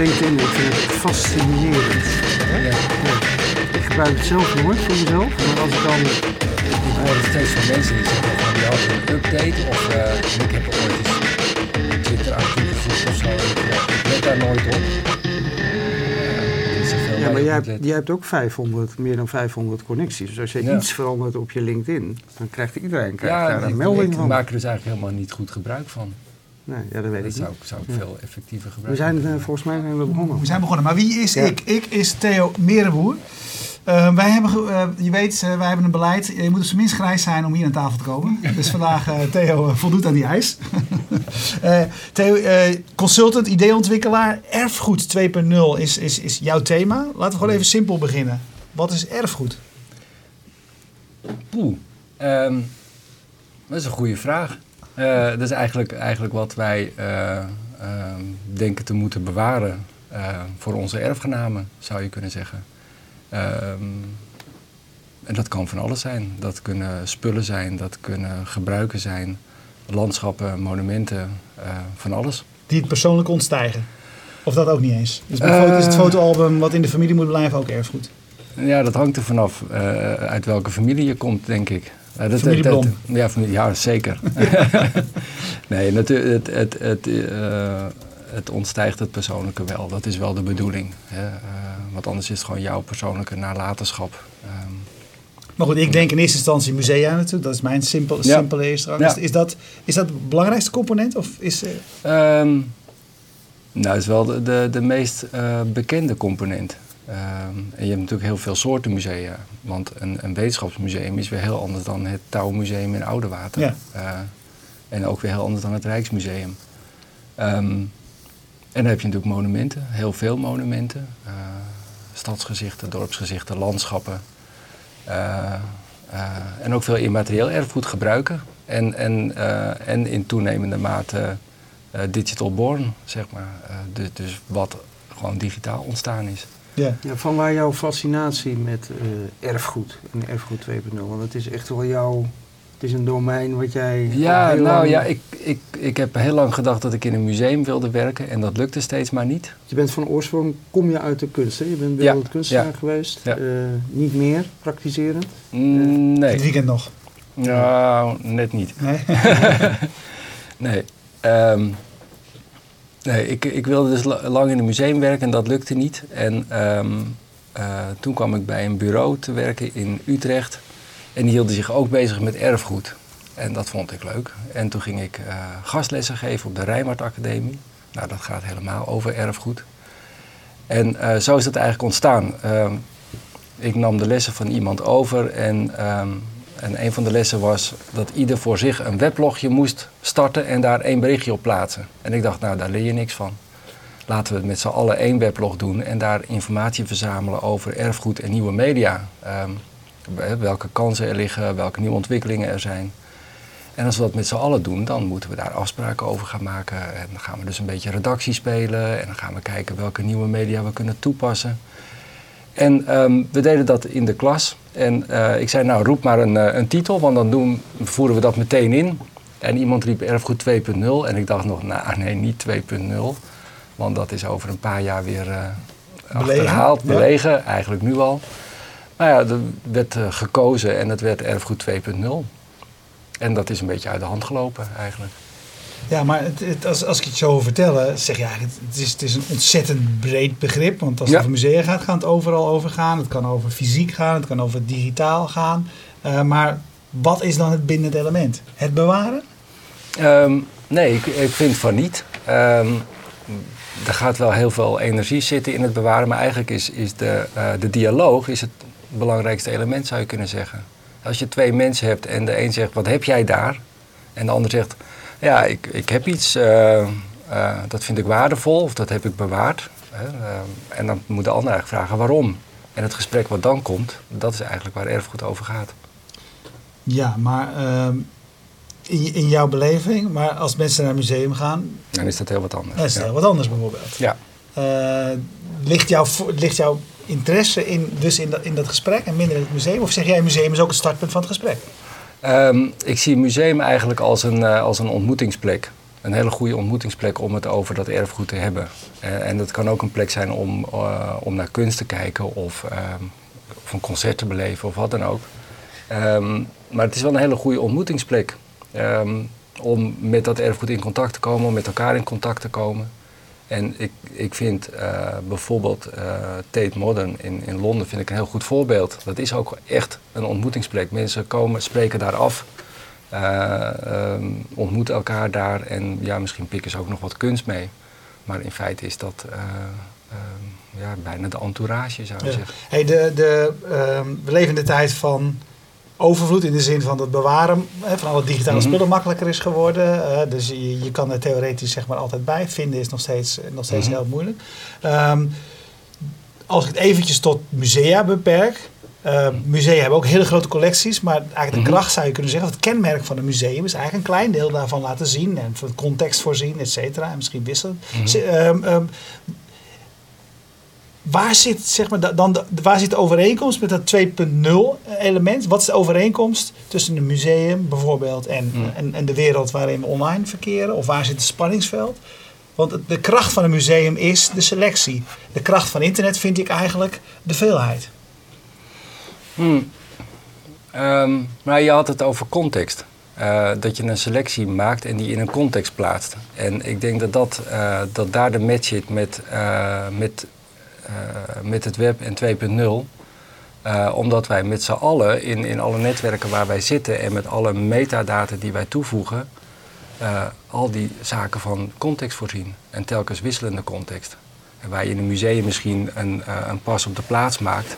LinkedIn. Ik vind het fascinerend. Ja. Ik gebruik het zelf nooit voor mezelf. Maar als ik dan... Ik hoor het steeds van mensen die zeggen van die hadden een update of eh, ik heb ooit eens Twitter actief gevoegd of zo. Ik, ja, ik let daar nooit op. Ja, zoveel Ja, maar jij hebt, jij hebt ook 500, meer dan 500 connecties. Dus als je Ja. iets verandert op je LinkedIn, dan krijgt iedereen krijgt Ja, daar een ik, melding ik van. maak er dus eigenlijk helemaal niet goed gebruik van. Nee, ja, dat weet Dat ik zou, niet. zou ik Ja. veel effectiever We gebruiken. zijn eh, volgens mij zijn we begonnen. We zijn begonnen. Maar wie is Ja. ik? Ik is Theo Merenboer. Eh, wij hebben, eh, je weet, eh, wij hebben een beleid. Je moet op zijn minst grijs zijn om hier aan tafel te komen. Dus vandaag eh, Theo voldoet aan die eis. Eh, Theo, eh, consultant, ideeontwikkelaar. Erfgoed 2.0 is, is, is jouw thema. Laten we gewoon even simpel beginnen. Wat is erfgoed? Poeh, ehm, dat is een goede vraag. Eh, dat is eigenlijk, eigenlijk wat wij eh, ehm, denken te moeten bewaren eh, voor onze erfgenamen, zou je kunnen zeggen. Ehm, en dat kan van alles zijn. Dat kunnen spullen zijn, dat kunnen gebruiken zijn, landschappen, monumenten, van alles. Die het persoonlijk ontstijgen. Of dat ook niet eens. Dus is het fotoalbum wat in de familie moet blijven ook erfgoed. Ja, dat hangt er vanaf uh, uit welke familie je komt, denk ik. Uh, dat, familie dat, ja, familie, ja, zeker. nee, natuurlijk, het, het, het, uh, het ontstijgt het persoonlijke wel. Dat is wel de bedoeling. Hè? Uh, want anders is het gewoon jouw persoonlijke nalatenschap. Um, maar goed, ik denk in eerste instantie musea natuurlijk. Dat is mijn simpel, ja. simpele eerste ja. is, dat, is dat het belangrijkste component? Of is, um, nou, dat is wel de, de, de meest bekende component. Um, en je hebt natuurlijk heel veel soorten musea. Want een, een wetenschapsmuseum is weer heel anders dan het Touwmuseum in Oudewater. Ja. Uh, en ook weer heel anders dan het Rijksmuseum. Um, en dan heb je natuurlijk monumenten, heel veel monumenten. Uh, stadsgezichten, dorpsgezichten, landschappen. Uh, en ook veel immaterieel erfgoed gebruiken. En, en, en in toenemende mate digital born, zeg maar. Dus, dus wat gewoon digitaal ontstaan is. Ja. Ja, van waar jouw fascinatie met uh, erfgoed en erfgoed 2.0? Want het is echt wel jouw. Het is een domein wat jij. Ja, nou lang... ja, ik, ik, ik heb heel lang gedacht dat ik in een museum wilde werken en dat lukte steeds maar niet. Je bent van oorsprong, kom je uit de kunst, hè? Je bent beeldend ja, kunstenaar ja. geweest. Ja. Uh, niet meer praktiserend? Mm, nee. Het weekend nog? Nou, net niet. Nee? nee. Um, Nee, ik, ik wilde dus lang in een museum werken en dat lukte niet. En um, uh, toen kwam ik bij een bureau te werken in Utrecht. En die hielden zich ook bezig met erfgoed. En dat vond ik leuk. En toen ging ik uh, gastlessen geven op de Rijnwaard Academie. Nou, dat gaat helemaal over erfgoed. En uh, zo is het eigenlijk ontstaan. ik nam de lessen van iemand over en... En een van de lessen was dat ieder voor zich een weblogje moest starten en daar één berichtje op plaatsen. En ik dacht, nou, daar leer je niks van. Laten we het met z'n allen één weblog doen en daar informatie verzamelen over erfgoed en nieuwe media. Um, welke kansen er liggen, welke nieuwe ontwikkelingen er zijn. En als we dat met z'n allen doen, dan moeten we daar afspraken over gaan maken. En dan gaan we dus een beetje redactie spelen en dan gaan we kijken welke nieuwe media we kunnen toepassen. En um, we deden dat in de klas. En uh, ik zei, nou roep maar een, uh, een titel, want dan doen, voeren we dat meteen in. En iemand riep erfgoed 2.0. En ik dacht nog, nou nee, niet 2.0. Want dat is over een paar jaar weer uh, achterhaald, belegen, eigenlijk nu al. Maar ja, er werd gekozen en het werd erfgoed 2.0. En dat is een beetje uit de hand gelopen eigenlijk. Ja, maar het, het, als, als ik het zo vertel, zeg je eigenlijk, het is, het is een ontzettend breed begrip. Want als het Ja. over musea gaat, kan het overal over gaan. Het kan over fysiek gaan, het kan over digitaal gaan. Uh, maar wat is dan het bindend element? Het bewaren? Um, nee, ik, ik, vind van niet. Um, er gaat wel heel veel energie zitten in het bewaren, maar eigenlijk is, is de, uh, de dialoog is het belangrijkste element, zou je kunnen zeggen. Als je twee mensen hebt en de een zegt, wat heb jij daar? En de ander zegt, ja, ik, ik heb iets, uh, uh, dat vind ik waardevol of dat heb ik bewaard. Hè? Uh, en dan moet de ander eigenlijk vragen waarom. En het gesprek wat dan komt, dat is eigenlijk waar erfgoed over gaat. Ja, maar ehm, in, in jouw beleving, maar als mensen naar een museum gaan... Dan is dat heel wat anders. Dan is het heel wat anders bijvoorbeeld. Ja. Ligt, jouw, ligt jouw interesse in, dus in dat, in dat gesprek en minder in het museum? Of zeg jij, museum is ook het startpunt van het gesprek? Um, ik zie een museum eigenlijk als een, uh, als een ontmoetingsplek. een hele goede ontmoetingsplek om het over dat erfgoed te hebben. Eh, en dat kan ook een plek zijn om, eh, om naar kunst te kijken of, ehm, of een concert te beleven of wat dan ook. Ehm, maar het is wel een hele goede ontmoetingsplek. Ehm, om met dat erfgoed in contact te komen, om met elkaar in contact te komen. En ik, ik vind uh, bijvoorbeeld uh, Tate Modern in, in Londen vind ik een heel goed voorbeeld. Dat is ook echt een ontmoetingsplek. Mensen komen, spreken daar af, uh, um, ontmoeten elkaar daar en ja, misschien pikken ze ook nog wat kunst mee. Maar in feite is dat ja, bijna de entourage, zou je ja. zeggen. Hey, de, de, um, we leven in de tijd van overvloed in de zin van het bewaren hè, van alle digitale mm -hmm. spullen makkelijker is geworden. Uh, dus je, je, kan er theoretisch zeg maar altijd bij. Vinden is nog steeds, nog steeds mm -hmm. heel moeilijk. Um, als ik het eventjes tot musea beperk. Uh, musea hebben ook hele grote collecties, maar eigenlijk de mm -hmm. kracht zou je kunnen zeggen, het kenmerk van een museum is eigenlijk een klein deel daarvan laten zien en van context voorzien, et cetera, en misschien wisselen. Um, um, waar zit, zeg maar, dan de, waar zit de overeenkomst met dat 2.0 element? Wat is de overeenkomst tussen een museum bijvoorbeeld en, mm. en, en, de wereld waarin we online verkeren? Of waar zit het spanningsveld? Want de kracht van een museum is de selectie. De kracht van internet vind ik eigenlijk de veelheid. Hmm. Um, maar je had het over context. Uh, dat je een selectie maakt en die in een context plaatst. En ik denk dat, dat, uh, dat daar de match zit met, uh, met met het web en 2.0. Uh, omdat wij met z'n allen in, in alle netwerken waar wij zitten en met alle metadata die wij toevoegen, uh, al die zaken van context voorzien. En telkens wisselende context. En waar je in een museum misschien een, een pas op de plaats maakt.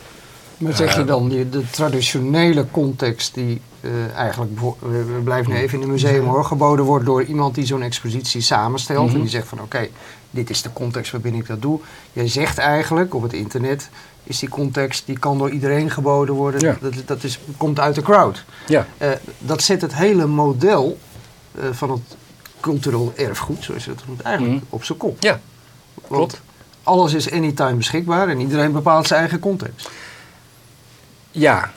Maar zeg je dan de traditionele context die eigenlijk, we blijven nu even in een museum hoor, geboden wordt door iemand die zo'n expositie samenstelt. Mm -hmm. En die zegt van oké, okay, dit is de context waarbinnen ik dat doe. Jij zegt eigenlijk op het internet is die context, die kan door iedereen geboden worden. Ja. Dat, dat is, komt uit de crowd. Ja. Uh, dat zet het hele model uh, van het cultureel erfgoed, zoals je dat noemt, eigenlijk mm. op zijn kop. Ja, Want klopt. alles is anytime beschikbaar en iedereen bepaalt zijn eigen context. Ja,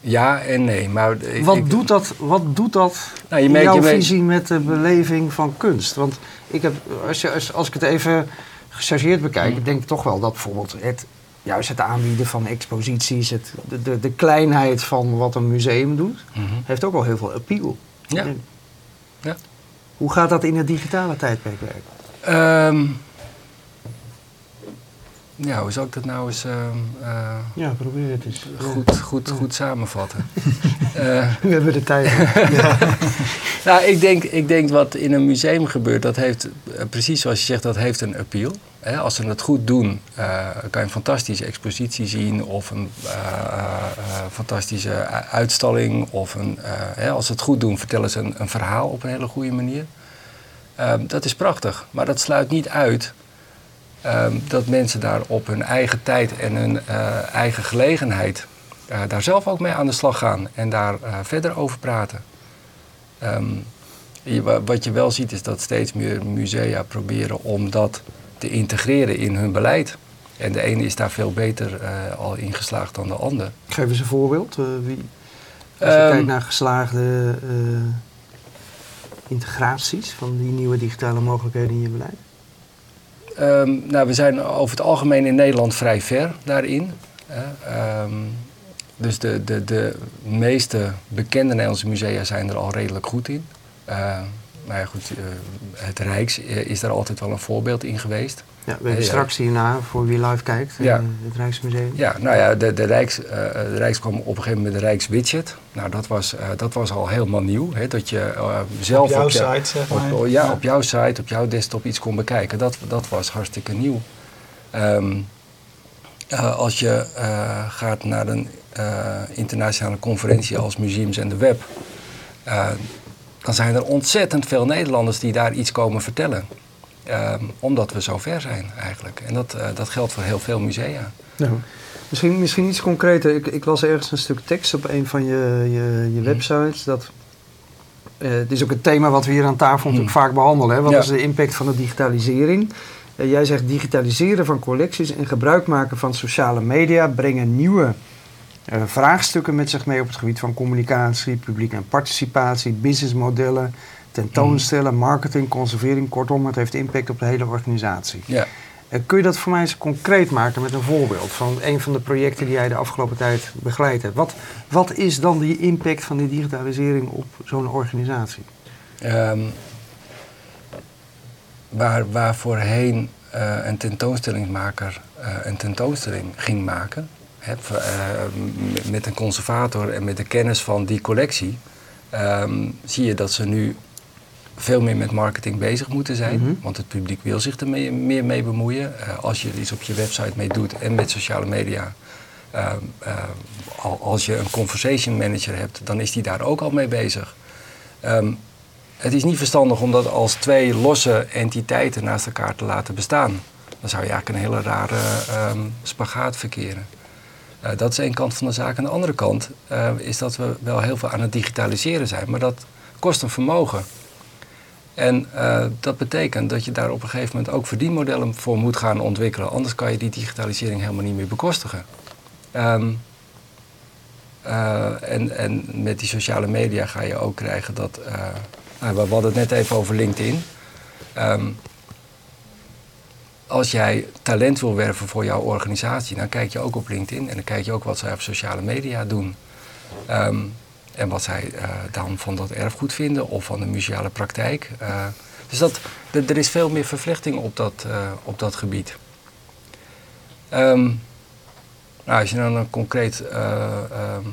ja en nee. Maar ik, wat, ik, doet dat, wat doet dat nou, je in jouw je visie met de beleving van kunst? Want ik heb, als, als, als ik het even gechargeerd bekijk, mm. denk ik toch wel dat bijvoorbeeld het, juist het aanbieden van exposities, het, de, de, de kleinheid van wat een museum doet, mm -hmm. heeft ook wel heel veel appeal. Ja. ja. Hoe gaat dat in het digitale tijdperk werken? Um, ja, hoe zou ik dat nou eens uh, uh, ja, probeer het eens. Goed, goed, goed samenvatten. uh, We hebben de tijd. ja. nou, ik denk, ik denk wat in een museum gebeurt, dat heeft, precies zoals je zegt, dat heeft een appeal. Hè, als ze het goed doen, kan je een fantastische expositie zien of een fantastische uitstalling. Of een, hè, als ze het goed doen, vertellen ze een, een verhaal op een hele goede manier. Ehm, dat is prachtig, maar dat sluit niet uit Um, dat mensen daar op hun eigen tijd en hun uh, eigen gelegenheid uh, daar zelf ook mee aan de slag gaan en daar uh, verder over praten. Um, je, wat je wel ziet is dat steeds meer musea proberen om dat te integreren in hun beleid. En de ene is daar veel beter al ingeslaagd dan de ander. Geef eens een voorbeeld. wie, als je um, kijkt naar geslaagde integraties van die nieuwe digitale mogelijkheden in je beleid. Um, nou, we zijn over het algemeen in Nederland vrij ver daarin. Um, dus de, de, de meeste bekende Nederlandse musea zijn er al redelijk goed in. Uh, maar ja, goed, uh, het Rijks is daar altijd wel een voorbeeld in geweest. Ja, we hebben straks hierna, voor wie live kijkt, ja. het Rijksmuseum. Ja, nou ja, de, de, Rijks, uh, de Rijks kwam op een gegeven moment met de Rijkswidget. Nou, dat was, uh, dat was al helemaal nieuw. Hè, dat je uh, zelf op jouw op je, site, zeg maar. Op, ja, ja, op jouw site, op jouw desktop iets kon bekijken. Dat, dat was hartstikke nieuw. Um, als je gaat naar een internationale conferentie als Museums en de Web... dan zijn er ontzettend veel Nederlanders die daar iets komen vertellen. Um, omdat we zo ver zijn eigenlijk. En dat, uh, dat geldt voor heel veel musea. Ja. Misschien, misschien iets concreter. Ik, ik las ergens een stuk tekst op een van je, je, je websites. Dat, uh, het is ook een thema wat we hier aan tafel natuurlijk vaak behandelen. Hè? Wat ja. is de impact van de digitalisering? Uh, jij zegt digitaliseren van collecties en gebruik maken van sociale media brengen nieuwe vraagstukken met zich mee op het gebied van communicatie, publiek en participatie, businessmodellen, tentoonstellen, marketing, conservering. Kortom, het heeft impact op de hele organisatie. Ja. Eh, kun je dat voor mij eens concreet maken met een voorbeeld van een van de projecten die jij de afgelopen tijd begeleid hebt? Wat, wat is dan die impact van die digitalisering op zo'n organisatie? Ehm, waar, waar voorheen eh, een tentoonstellingsmaker eh, een tentoonstelling ging maken, eh, met een conservator en met de kennis van die collectie, ehm, zie je dat ze nu veel meer met marketing bezig moeten zijn. Mhm. Want het publiek wil zich er mee- meer mee bemoeien. Eh, als je er iets op je website mee doet en met sociale media. ehm, eh, al- als je een conversation manager hebt, dan is die daar ook al mee bezig. Ehm, het is niet verstandig om dat als twee losse entiteiten naast elkaar te laten bestaan. Dan zou je eigenlijk een hele rare ehm, spagaat verkeren. Eh, dat is één kant van de zaak. Aan de andere kant eh, is dat we wel heel veel aan het digitaliseren zijn, maar dat kost een vermogen. En eh, dat betekent dat je daar op een gegeven moment ook verdienmodellen voor moet gaan ontwikkelen. Anders kan je die digitalisering helemaal niet meer bekostigen. Ehm, eh, en, en met die sociale media ga je ook krijgen dat. nou, we hadden het net even over LinkedIn. Ehm, als jij talent wil werven voor jouw organisatie, dan kijk je ook op LinkedIn en dan kijk je ook wat zij op sociale media doen. Ehm, en wat zij eh, dan van dat erfgoed vinden of van de museale praktijk. Eh, dus dat, er is veel meer vervlechting op dat, eh, op dat gebied. Ehm, nou, als je dan een concreet. eh, ehm,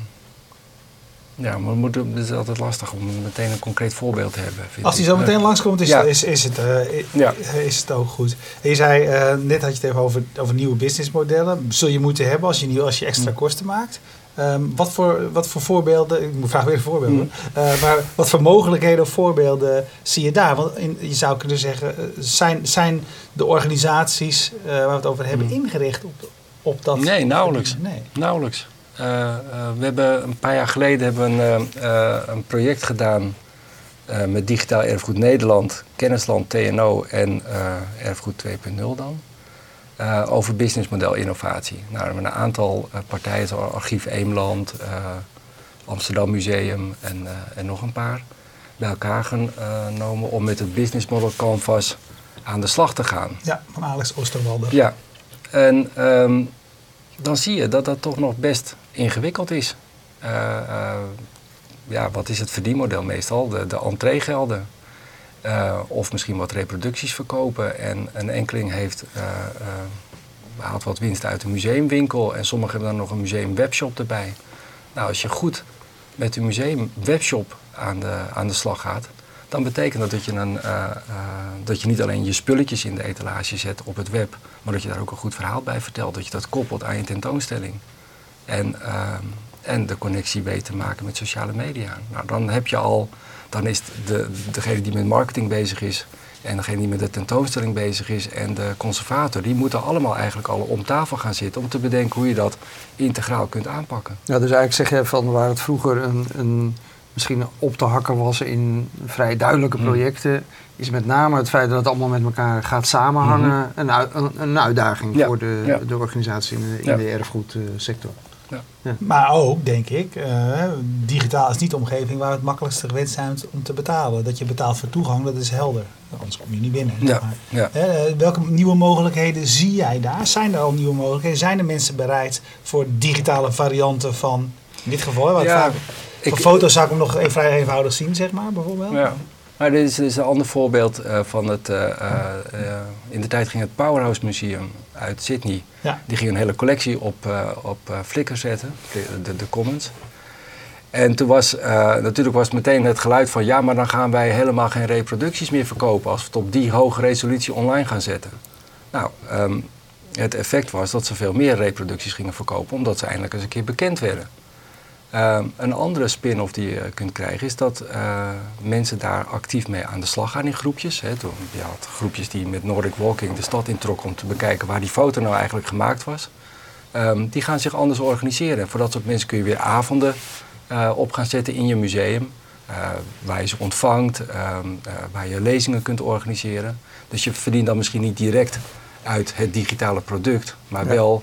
ja, maar het is altijd lastig om meteen een concreet voorbeeld te hebben. vind Als die ik. zo meteen langskomt, is, Ja. is, is, het, eh, Ja. is het ook goed. En je zei, eh, net had je het even over, over nieuwe businessmodellen. Zul je moeten hebben als je, nieuw, als je extra Mm. kosten maakt. Ehm, wat, voor, wat voor voorbeelden, ik moet vragen weer voorbeelden, Mm. Eh, maar wat voor mogelijkheden of voorbeelden zie je daar? Want in, je zou kunnen zeggen, eh, zijn, zijn de organisaties eh, waar we het over hebben Mm. ingericht op, op dat? Nee, nauwelijks. Nee. Nauwelijks. Eh, eh, we hebben een paar jaar geleden hebben we een, eh, een project gedaan met Digitaal Erfgoed Nederland, Kennisland TNO en Erfgoed 2.0 dan. over businessmodel innovatie. Nou, we hebben een aantal partijen, zoals Archief Eemland, Amsterdam Museum en, en nog een paar, bij elkaar genomen om met het business model canvas aan de slag te gaan. Ja, van Alex Oosterwalder. Ja, en ehm, dan zie je dat dat toch nog best ingewikkeld is. Eh, eh, ja, wat is het verdienmodel meestal? De, de entreegelden. Eh, of misschien wat reproducties verkopen. En een enkeling heeft, haalt wat winst uit een museumwinkel. En sommigen hebben dan nog een museumwebshop erbij. Nou, als je goed met een museumwebshop aan de, aan de slag gaat, dan betekent dat dat je, een, dat je niet alleen je spulletjes in de etalage zet op het web, maar dat je daar ook een goed verhaal bij vertelt. Dat je dat koppelt aan je tentoonstelling. En, ehm, en de connectie weet te maken met sociale media. Nou, dan heb je al, dan is de, degene die met marketing bezig is en degene die met de tentoonstelling bezig is en de conservator, die moeten allemaal eigenlijk al om tafel gaan zitten om te bedenken hoe je dat integraal kunt aanpakken. Ja, dus eigenlijk zeg je van waar het vroeger een, een, misschien op te hakken was in vrij duidelijke Mm. projecten, is met name het feit dat het allemaal met elkaar gaat samenhangen Mhm. een, een, een uitdaging Ja, voor de, ja. de organisatie in de, in Ja. de erfgoedsector. Maar ook, denk ik, eh, digitaal is niet de omgeving waar we het makkelijkste gewend zijn om te betalen. Dat je betaalt voor toegang, dat is helder. Anders kom je niet binnen. Ja, Maar, ja. eh, welke nieuwe mogelijkheden zie jij daar? Zijn er al nieuwe mogelijkheden? Zijn de mensen bereid voor digitale varianten van, in dit geval, wat Ja, vaak, ik- voor foto's zou ik hem nog even vrij eenvoudig zien, zeg maar, bijvoorbeeld. Ja. Maar dit is, dit is een ander voorbeeld eh, van het. eh, eh, eh, in de tijd ging het Powerhouse Museum uit Sydney. Ja. Die ging een hele collectie op, eh, op eh, Flickr zetten, de, de Commons. En toen was eh, natuurlijk was meteen het geluid van ja, maar dan gaan wij helemaal geen reproducties meer verkopen als we het op die hoge resolutie online gaan zetten. Nou, ehm, het effect was dat ze veel meer reproducties gingen verkopen, omdat ze eindelijk eens een keer bekend werden. Ehm, een andere spin-off die je kunt krijgen is dat eh, mensen daar actief mee aan de slag gaan in groepjes. Hè. Toen, je had groepjes die met Nordic Walking de stad introkken om te bekijken waar die foto nou eigenlijk gemaakt was. Ehm, die gaan zich anders organiseren. En voor dat soort mensen kun je weer avonden eh, op gaan zetten in je museum. eh, waar je ze ontvangt, ehm, eh, waar je lezingen kunt organiseren. Dus je verdient dan misschien niet direct uit het digitale product, maar Ja. wel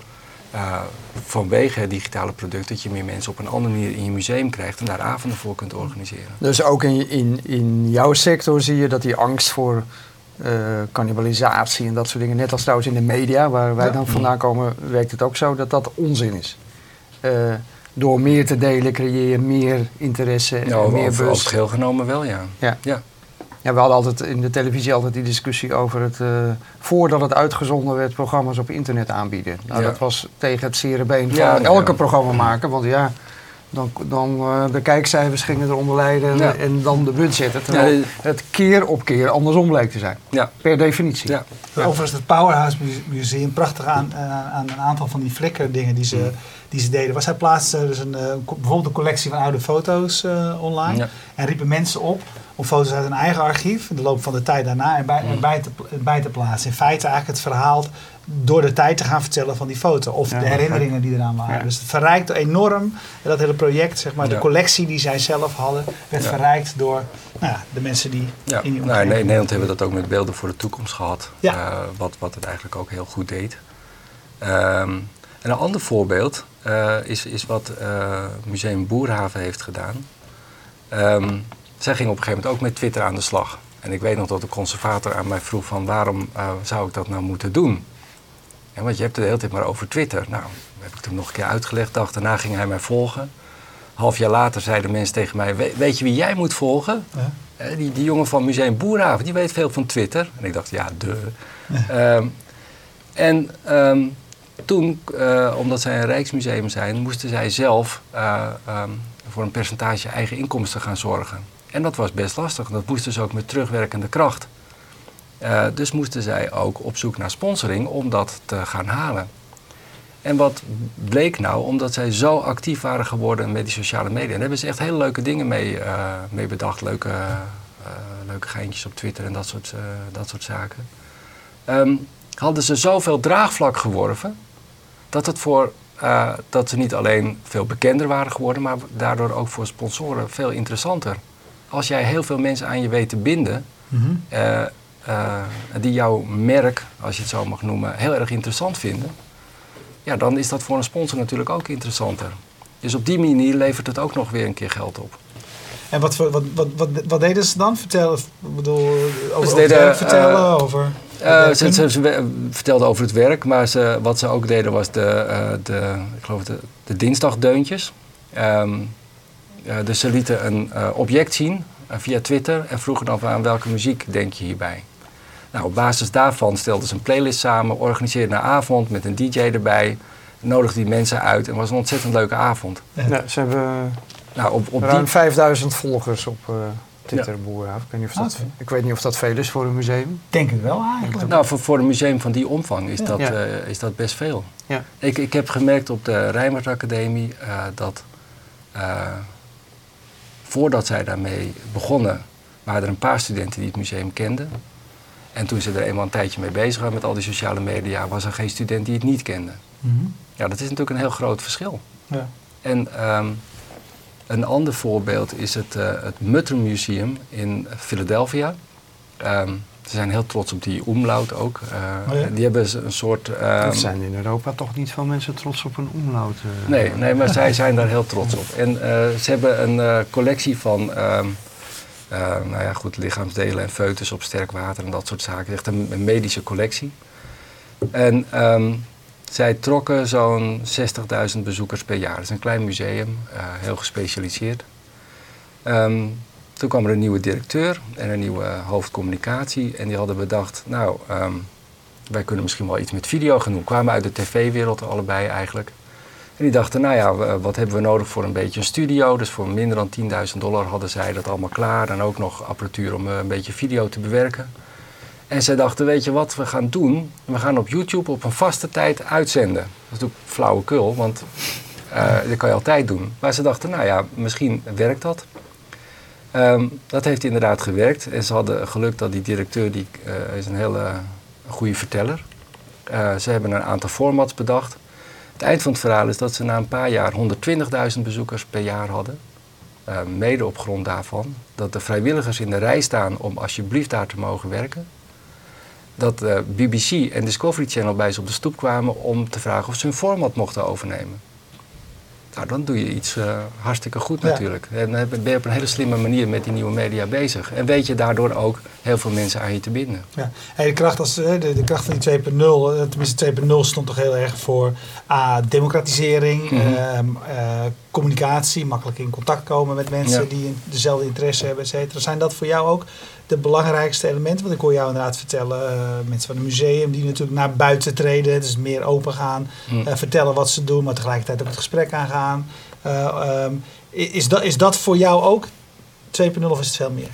uh, vanwege het digitale product dat je meer mensen op een andere manier in je museum krijgt en daar avonden voor kunt organiseren. Dus ook in, in, in jouw sector zie je dat die angst voor uh, cannibalisatie en dat soort dingen, net als trouwens in de media waar wij dan vandaan komen, werkt het ook zo dat dat onzin is. Uh, door meer te delen creëer je meer interesse en ja, meer bus. Over het geheel genomen wel, ja. ja. ja. Ja, we hadden altijd in de televisie altijd die discussie over het, uh, voordat het uitgezonden werd, programma's op internet aanbieden. Nou, ja. dat was tegen het zere been van ja, elke programma maken, want ja, dan, dan uh, de kijkcijfers gingen eronder lijden en, ja. en dan de budgetten. Terwijl het keer op keer andersom bleek te zijn. Ja. Per definitie. Ja. Overigens het Powerhouse Museum, prachtig aan, aan een aantal van die flikker dingen die ze, die ze deden. Was hij plaatste dus een, uh, bijvoorbeeld een collectie van oude foto's uh, online. En riepen mensen op om foto's uit hun eigen archief in de loop van de tijd daarna erbij, erbij, te, erbij te plaatsen. In feite eigenlijk het verhaal door de tijd te gaan vertellen van die foto. Of ja, de herinneringen die eraan waren. Ja. Dus het verrijkt enorm. Dat hele project, zeg maar, ja. de collectie die zij zelf hadden, werd verrijkt door nou de mensen die ja. in die nou, in Nederland hebben we dat ook met beelden voor de toekomst gehad. Uh, wat, wat het eigenlijk ook heel goed deed. Um, en een ander voorbeeld uh, is, is wat uh, Museum Boerhaven heeft gedaan. Um, zij ging op een gegeven moment ook met Twitter aan de slag. En ik weet nog dat de conservator aan mij vroeg van waarom uh, zou ik dat nou moeten doen? En want je hebt het de hele tijd maar over Twitter. Nou, heb ik toen nog een keer uitgelegd. Dag daarna ging hij mij volgen. Half jaar later zeiden mensen tegen mij, We, weet je wie jij moet volgen? Ja. Uh, die, die jongen van Museum Boerhaven, die weet veel van Twitter. En ik dacht, ja, de. Ja. Um, en um, toen, uh, omdat zij een rijksmuseum zijn, moesten zij zelf um, voor een percentage eigen inkomsten gaan zorgen. En dat was best lastig. Dat moesten ze ook met terugwerkende kracht. Uh, dus moesten zij ook op zoek naar sponsoring om dat te gaan halen. En wat bleek nou, omdat zij zo actief waren geworden met die sociale media. Daar hebben ze echt hele leuke dingen mee, uh, mee bedacht. Leuke, uh, leuke geintjes op Twitter en dat soort, dat soort zaken. Um, hadden ze zoveel draagvlak geworven dat het voor dat ze niet alleen veel bekender waren geworden, maar daardoor ook voor sponsoren veel interessanter. Als jij heel veel mensen aan je weet te binden, mm -hmm. uh, uh, die jouw merk, als je het zo mag noemen, heel erg interessant vinden, ja, dan is dat voor een sponsor natuurlijk ook interessanter. Dus op die manier levert het ook nog weer een keer geld op. En wat, wat, wat, wat, wat deden ze dan? Vertellen, bedoel, over, over deden, vertellen? over... Uh, ze, ze, ze, vertelde over het werk, maar ze, wat ze ook deden was de, uh, de, ik geloof de, de dinsdagdeuntjes. Um, dus ze lieten een object zien via Twitter en vroegen dan aan welke muziek denk je hierbij. Nou, op basis daarvan stelden ze een playlist samen, organiseerden een avond met een DJ erbij, nodigden die mensen uit en het was een ontzettend leuke avond. Ja, ze hebben nou, op, op ruim die... 5000 volgers op Twitter ja. Ik weet, niet of dat, okay. ik weet niet of dat veel is voor een museum. Denk het wel eigenlijk. Nou, voor, voor een museum van die omvang is, ja. dat, ja. uh, is dat best veel. Ja. Ik, ik heb gemerkt op de Rijnmert Academie uh, dat uh, voordat zij daarmee begonnen, waren er een paar studenten die het museum kenden. En toen ze er eenmaal een tijdje mee bezig waren met al die sociale media, was er geen student die het niet kende. Mm -hmm. Ja, dat is natuurlijk een heel groot verschil. Ja. En um, een ander voorbeeld is het, uh, het Mutter Museum in Philadelphia. Um, ze zijn heel trots op die umlaut ook. Uh, oh ja? Die hebben een soort... Um, er zijn in Europa toch niet veel mensen trots op een umlaut. Uh, nee, nee, maar zij zijn daar heel trots op. En ze hebben een collectie van... Um, nou ja, goed, lichaamsdelen en foetus op sterk water en dat soort zaken. Echt een, een medische collectie. En zij trokken zo'n 60.000 bezoekers per jaar. Dat is een klein museum, uh, heel gespecialiseerd. Um, toen kwam er een nieuwe directeur en een nieuwe hoofdcommunicatie. En die hadden bedacht, nou, um, wij kunnen misschien wel iets met video gaan doen. Kwamen uit de tv-wereld allebei eigenlijk. En die dachten, nou ja, wat hebben we nodig voor een beetje een studio? Dus voor minder dan 10.000 dollar hadden zij dat allemaal klaar. En ook nog apparatuur om een beetje video te bewerken. En zij dachten, weet je wat we gaan doen? We gaan op YouTube op een vaste tijd uitzenden. Dat is natuurlijk flauwekul, want uh, dat kan je altijd doen. Maar ze dachten, nou ja, misschien werkt dat. Um, dat heeft inderdaad gewerkt. En ze hadden geluk dat die directeur, die uh, is een hele goede verteller. Uh, ze hebben een aantal formats bedacht. Het eind van het verhaal is dat ze na een paar jaar 120.000 bezoekers per jaar hadden. Uh, mede op grond daarvan dat de vrijwilligers in de rij staan om alsjeblieft daar te mogen werken. dat BBC en Discovery Channel bij ze op de stoep kwamen om te vragen of ze hun format mochten overnemen. Nou, dan doe je iets uh, hartstikke goed natuurlijk. En dan ben je op een hele slimme manier met die nieuwe media bezig. En weet je daardoor ook heel veel mensen aan je te binden. Ja. Hey, de, kracht als, de, de kracht van die 2.0, eh, tenminste 2.0 stond toch heel erg voor A, democratisering, mm -hmm. uh, communicatie, makkelijk in contact komen met mensen ja. die dezelfde interesse hebben, et cetera. Zijn dat voor jou ook de belangrijkste elementen? Want ik hoor jou inderdaad vertellen, uh, mensen van het museum die natuurlijk naar buiten treden, dus meer open gaan, mm. vertellen wat ze doen, maar tegelijkertijd ook het gesprek aangaan. Um, is, dat, is dat voor jou ook 2.0 of is het veel meer?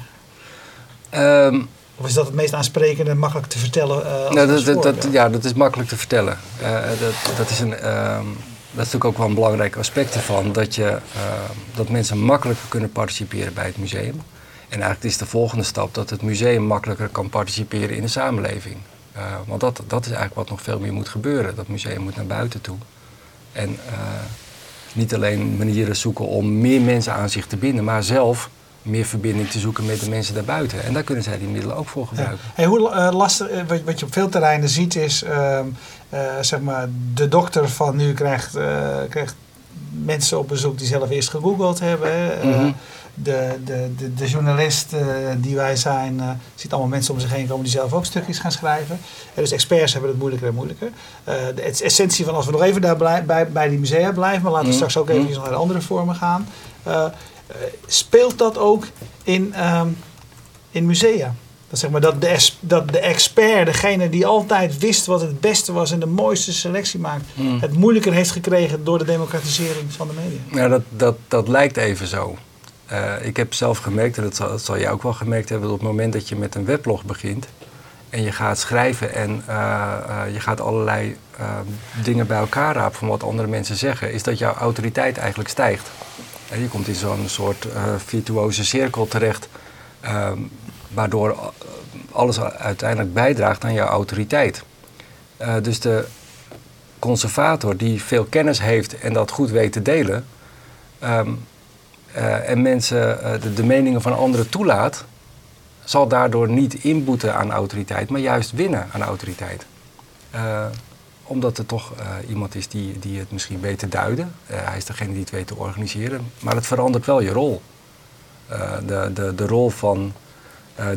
Um, of is dat het meest aansprekende en makkelijk te vertellen? Uh, nou, dat, dat, dat, ja, dat is makkelijk te vertellen. Uh, dat, dat, is een, uh, is natuurlijk ook wel een belangrijk aspect ervan, dat, je, dat mensen makkelijker kunnen participeren bij het museum. En eigenlijk is de volgende stap dat het museum makkelijker kan participeren in de samenleving. want dat, dat is eigenlijk wat nog veel meer moet gebeuren. Dat museum moet naar buiten toe. En niet alleen manieren zoeken om meer mensen aan zich te binden, maar zelf meer verbinding te zoeken met de mensen daarbuiten. En daar kunnen zij die middelen ook voor gebruiken. Ja. Hey, hoe uh, lastig, wat, wat, je op veel terreinen ziet is, uh, uh, zeg maar, de dokter van nu krijgt, krijgt mensen op bezoek die zelf eerst gegoogeld hebben. Mm -hmm. de, de, de, de, journalist die wij zijn, ziet allemaal mensen om zich heen komen die zelf ook stukjes gaan schrijven. dus experts hebben het moeilijker en moeilijker. de essentie van als we nog even daar bij, bij die musea blijven, maar laten we mm -hmm. straks ook even -hmm. naar andere vormen gaan. Uh, speelt dat ook in, um, in musea? Dat, zeg maar, dat, de, dat de expert, degene die altijd wist wat het beste was en de mooiste selectie maakt, hmm. het moeilijker heeft gekregen door de democratisering van de media? Ja, dat, dat, dat lijkt even zo. Uh, ik heb zelf gemerkt, en dat zal, dat zal jij ook wel gemerkt hebben, dat op het moment dat je met een weblog begint en je gaat schrijven en uh, je gaat allerlei dingen bij elkaar rapen van wat andere mensen zeggen, is dat jouw autoriteit eigenlijk stijgt. Je komt in zo'n soort uh, virtuoze cirkel terecht, uh, waardoor alles uiteindelijk bijdraagt aan jouw autoriteit. Uh, dus de conservator die veel kennis heeft en dat goed weet te delen, um, en mensen de, de, meningen van anderen toelaat, zal daardoor niet inboeten aan autoriteit, maar juist winnen aan autoriteit omdat er toch uh, iemand is die, die het misschien weet te duiden. Uh, hij is degene die het weet te organiseren. Maar het verandert wel je rol. Uh, de, de, de rol van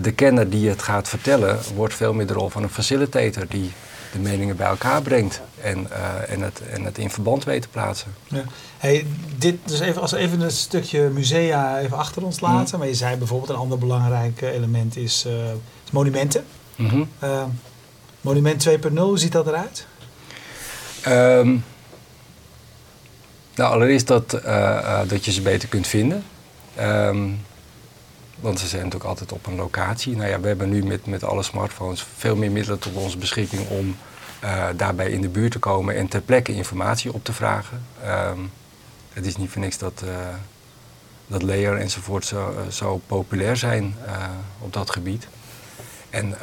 de kenner die het gaat vertellen, wordt veel meer de rol van een facilitator die de meningen bij elkaar brengt en, en, het, en het in verband weet te plaatsen. Ja. Hey, dit, dus even, als we even een stukje musea even achter ons laten. Mm. Maar je zei bijvoorbeeld een ander belangrijk element is, is monumenten. Mm -hmm. monument 2.0, hoe ziet dat eruit? Um, nou, allereerst dat, uh, uh, dat je ze beter kunt vinden. Um, want ze zijn natuurlijk altijd op een locatie. Nou ja, we hebben nu met, met alle smartphones veel meer middelen tot onze beschikking om uh, daarbij in de buurt te komen en ter plekke informatie op te vragen. Um, het is niet voor niks dat, dat Layer enzovoort zo, zo populair zijn op dat gebied. En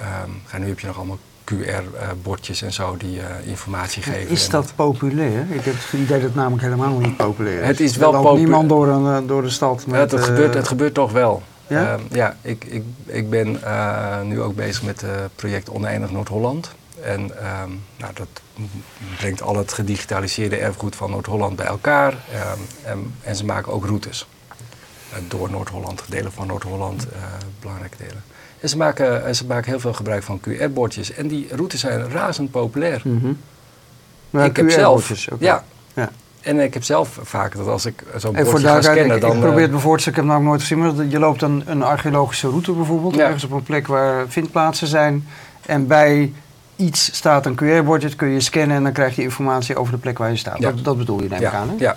nu heb je nog allemaal QR-bordjes en zo die uh, informatie geven. Is dat populair? Ik heb het idee dat het namelijk helemaal niet populair is. Het is wel populair. niemand door, een, eh, door de stad. Met, het, het, gebeurt, het gebeurt toch wel. Ja, uh, ja ik, ik, ik ben nu ook bezig met het project Oneindig Noord-Holland. En um, nou, dat brengt al het gedigitaliseerde erfgoed van Noord-Holland bij elkaar. Um, en, en, ze maken ook routes. door Noord-Holland, delen van Noord-Holland, belangrijke delen. En ze maken, ze maken heel veel gebruik van QR-bordjes. En die routes zijn razend populair. Mm -hmm. ik heb zelf, ja, ja. En ik heb zelf vaak dat als ik zo'n bordje ga scannen... Ik, dan, ik probeer het me voor te stellen, ik heb het nooit gezien... maar je loopt een, een archeologische route bijvoorbeeld... Ja. ergens op een plek waar vindplaatsen zijn... en bij iets staat een QR-bordje, dat kun je scannen... en dan krijg je informatie over de plek waar je staat. Ja. Dat, dat, bedoel je, neem ik aan, hè? Ja.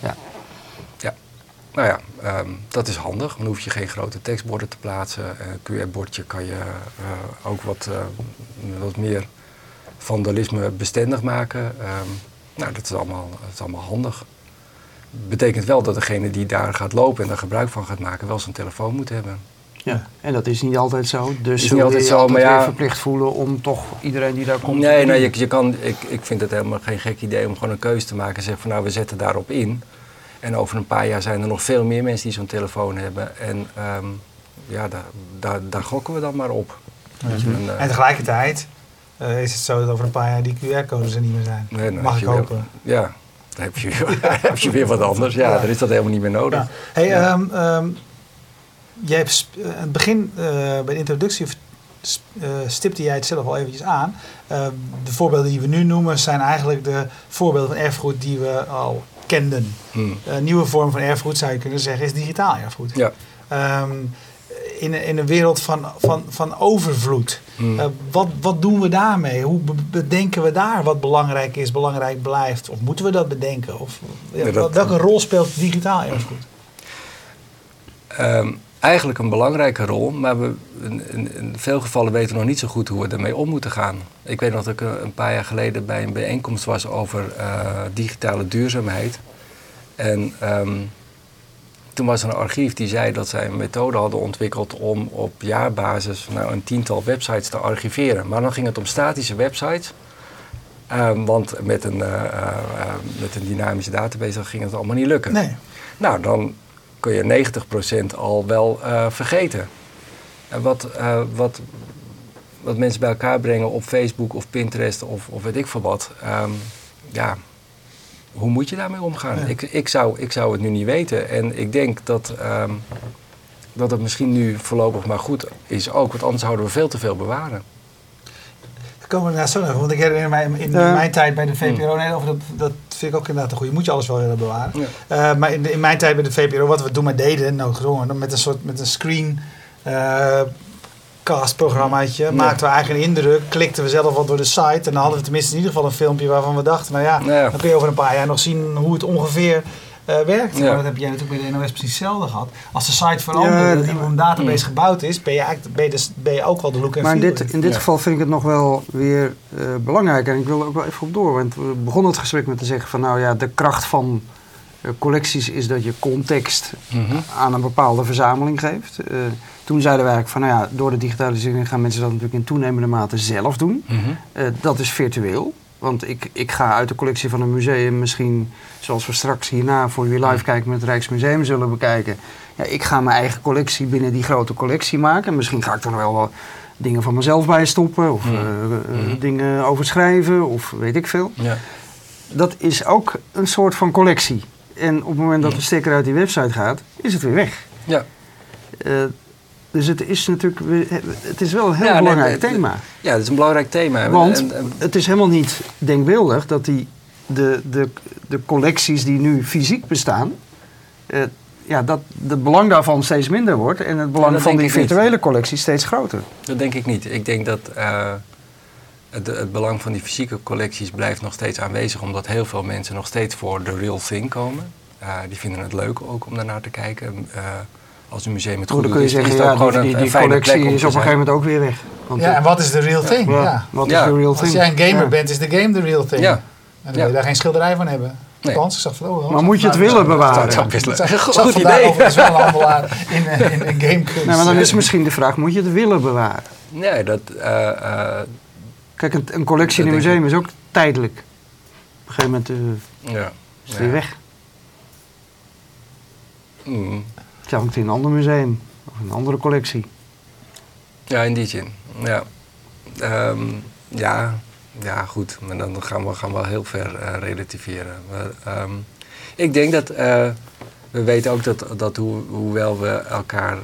Nou ja, um, dat is handig. Dan hoef je geen grote tekstborden te plaatsen. Een QR-bordje kan je uh, ook wat, uh, wat meer vandalisme bestendig maken. Um, nou, dat is, allemaal, dat is allemaal handig. Betekent wel dat degene die daar gaat lopen en daar gebruik van gaat maken, wel zijn telefoon moet hebben. Ja, en dat is niet altijd zo. Dus is niet altijd je zo, altijd maar ja, verplicht voelen om toch iedereen die daar komt... Nee, nee je, je kan, ik, ik vind het helemaal geen gek idee om gewoon een keuze te maken en zeggen van nou, we zetten daarop in. En over een paar jaar zijn er nog veel meer mensen die zo'n telefoon hebben. En um, ja, daar, daar, daar gokken we dan maar op. Mm -hmm. een, uh, en tegelijkertijd, eh, is het zo dat over een paar jaar die QR-codes er niet meer zijn. Nee, Mag ik weer- hopen. ja, dan heb je, heb je weer wat anders. Ja, Ja. dan is dat helemaal niet meer nodig. Ja. Hey, Ja. ehm, ehm, jij hebt eh, aan het begin eh, bij de introductie eh, stipte jij het zelf al eventjes aan. Eh, de voorbeelden die we nu noemen zijn eigenlijk de voorbeelden van erfgoed die we al kenden. Hmm. Een nieuwe vorm van erfgoed zou je kunnen zeggen is digitaal erfgoed. Ja. Ehm, in, een- in een wereld van, van, van overvloed. Hmm. Eh, wat, wat doen we daarmee? Hoe be- bedenken we daar wat belangrijk is, belangrijk blijft? Of moeten we dat bedenken? Of, ja, Nee, dat- welke rol speelt digitaal erfgoed? Ehm, eigenlijk een belangrijke rol, maar we, in, in, in veel gevallen weten we nog niet zo goed hoe we ermee om moeten gaan. Ik weet nog dat ik een een paar jaar geleden bij een bijeenkomst was over eh, digitale duurzaamheid. En ehm, toen was er een archief die zei dat zij een methode hadden ontwikkeld om op jaarbasis nou, een tiental websites te archiveren. Maar dan ging het om statische websites. Ehm, want met een, eh, eh, eh, met een dynamische database ging het allemaal niet lukken. Nee. Nou, dan kun je 90% al wel eh, vergeten. En wat, eh, wat, wat mensen bij elkaar brengen op Facebook of Pinterest of, of weet ik veel wat. ehm, ja, hoe moet je daarmee omgaan? Ja. Ik, ik, zou, ik zou het nu niet weten. En ik denk dat, ehm, dat het misschien nu voorlopig maar goed is ook. Want anders zouden we veel te veel bewaren. Komen we daar zo nog. Want ik herinner mij in Ja. mijn tijd bij de VPRO, nee, over dat, dat vind ik ook inderdaad een goede. Moet je alles wel willen bewaren. Ja. Eh, maar in, in mijn tijd bij de VPRO, wat we toen maar deden, nou gedwongen, met een soort met een screen castprogrammaatje, Ja. maakten we eigenlijk een indruk, klikten we zelf wat door de site en dan hadden we tenminste in ieder geval een filmpje waarvan we dachten, nou ja, Ja. dan kun je over een paar jaar nog zien hoe het ongeveer eh, werkt. Ja. Maar dat heb jij natuurlijk bij de NOS precies hetzelfde gehad. Als de site verandert, Ja, dat die op een database gebouwd is, ben je, eigenlijk, ben je, dus- ben je ook wel de look en Maar in feel dit, in dit Ja. geval vind ik het nog wel weer eh, belangrijk. En ik wil er ook wel even op door. Want we begonnen het gesprek met te zeggen van nou ja, de kracht van eh, collecties is dat je context Mhm. aan een bepaalde verzameling geeft. Eh, toen zeiden we eigenlijk van nou ja, door de digitalisering gaan mensen dat natuurlijk in toenemende mate zelf doen. Mhm. Eh, dat is virtueel. Want ik, ik ga uit de collectie van een museum misschien, zoals we straks hierna voor jullie live kijken met het Rijksmuseum zullen bekijken. Ja, ik ga mijn eigen collectie binnen die grote collectie maken. En misschien ga ik er nog wel wat dingen van mezelf bij stoppen. Of eh, eh, dingen overschrijven of weet ik veel. Ja. Dat is ook een soort van collectie. En op het moment dat de stekker uit die website gaat, is het weer weg. Ja. Eh, dus het is natuurlijk het is wel een heel Ja, belangrijk nee, thema. ja, dat is een belangrijk thema. Want En- en- het is helemaal niet denkbeeldig dat die, de, de, de collecties die nu fysiek bestaan, eh, ja, dat het belang daarvan steeds minder wordt en het belang van die niet. virtuele collectie steeds groter. Dat denk ik niet. Ik denk dat eh, het, het belang van die fysieke collecties blijft nog steeds aanwezig, omdat heel veel mensen nog steeds voor de real thing komen. Eh, die vinden het leuk ook om daarnaar te kijken. Eh, als een museum het Goed, goed dan kun je is, is zeggen, ja, die, een, die, een die fijne collectie is op een zijn. gegeven moment ook weer weg. Want Ja, en wat is de real thing? Ja. ja, wat Ja. is de real Als thing? jij een gamer Ja. bent, is de game de real thing. Ja. En dan wil Ja. je daar geen schilderij van hebben. Nee. Althans, ik zag van, oh, Maar moet je het willen bewaren? Dat Ik zag Goed idee. overigens wel een handelaar in, eh, in, in gamekunst. Nou, maar dan is misschien de vraag, moet je het willen bewaren? Nee, dat... eh, eh, Kijk, een, een collectie in Dat een museum is ook tijdelijk. Op een gegeven moment eh, ja. is het Ja. weer weg. Mm. Het hangt in een ander museum of een andere collectie. Ja, in die zin. Ja. Ehm, ja, ja, goed. Maar dan gaan we, gaan we wel heel ver eh, relativeren. Ehm, ik denk dat... eh, we weten ook dat, dat hoe, hoewel we elkaar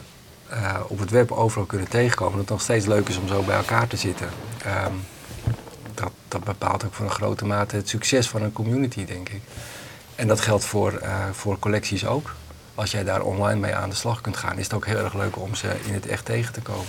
eh, op het web overal kunnen tegenkomen... dat het nog steeds leuk is om zo bij elkaar te zitten. Ehm, dat, dat bepaalt ook voor een grote mate het succes van een community, denk ik. En dat geldt voor, voor collecties ook. Als jij daar online mee aan de slag kunt gaan, is het ook heel erg leuk om ze in het echt tegen te komen.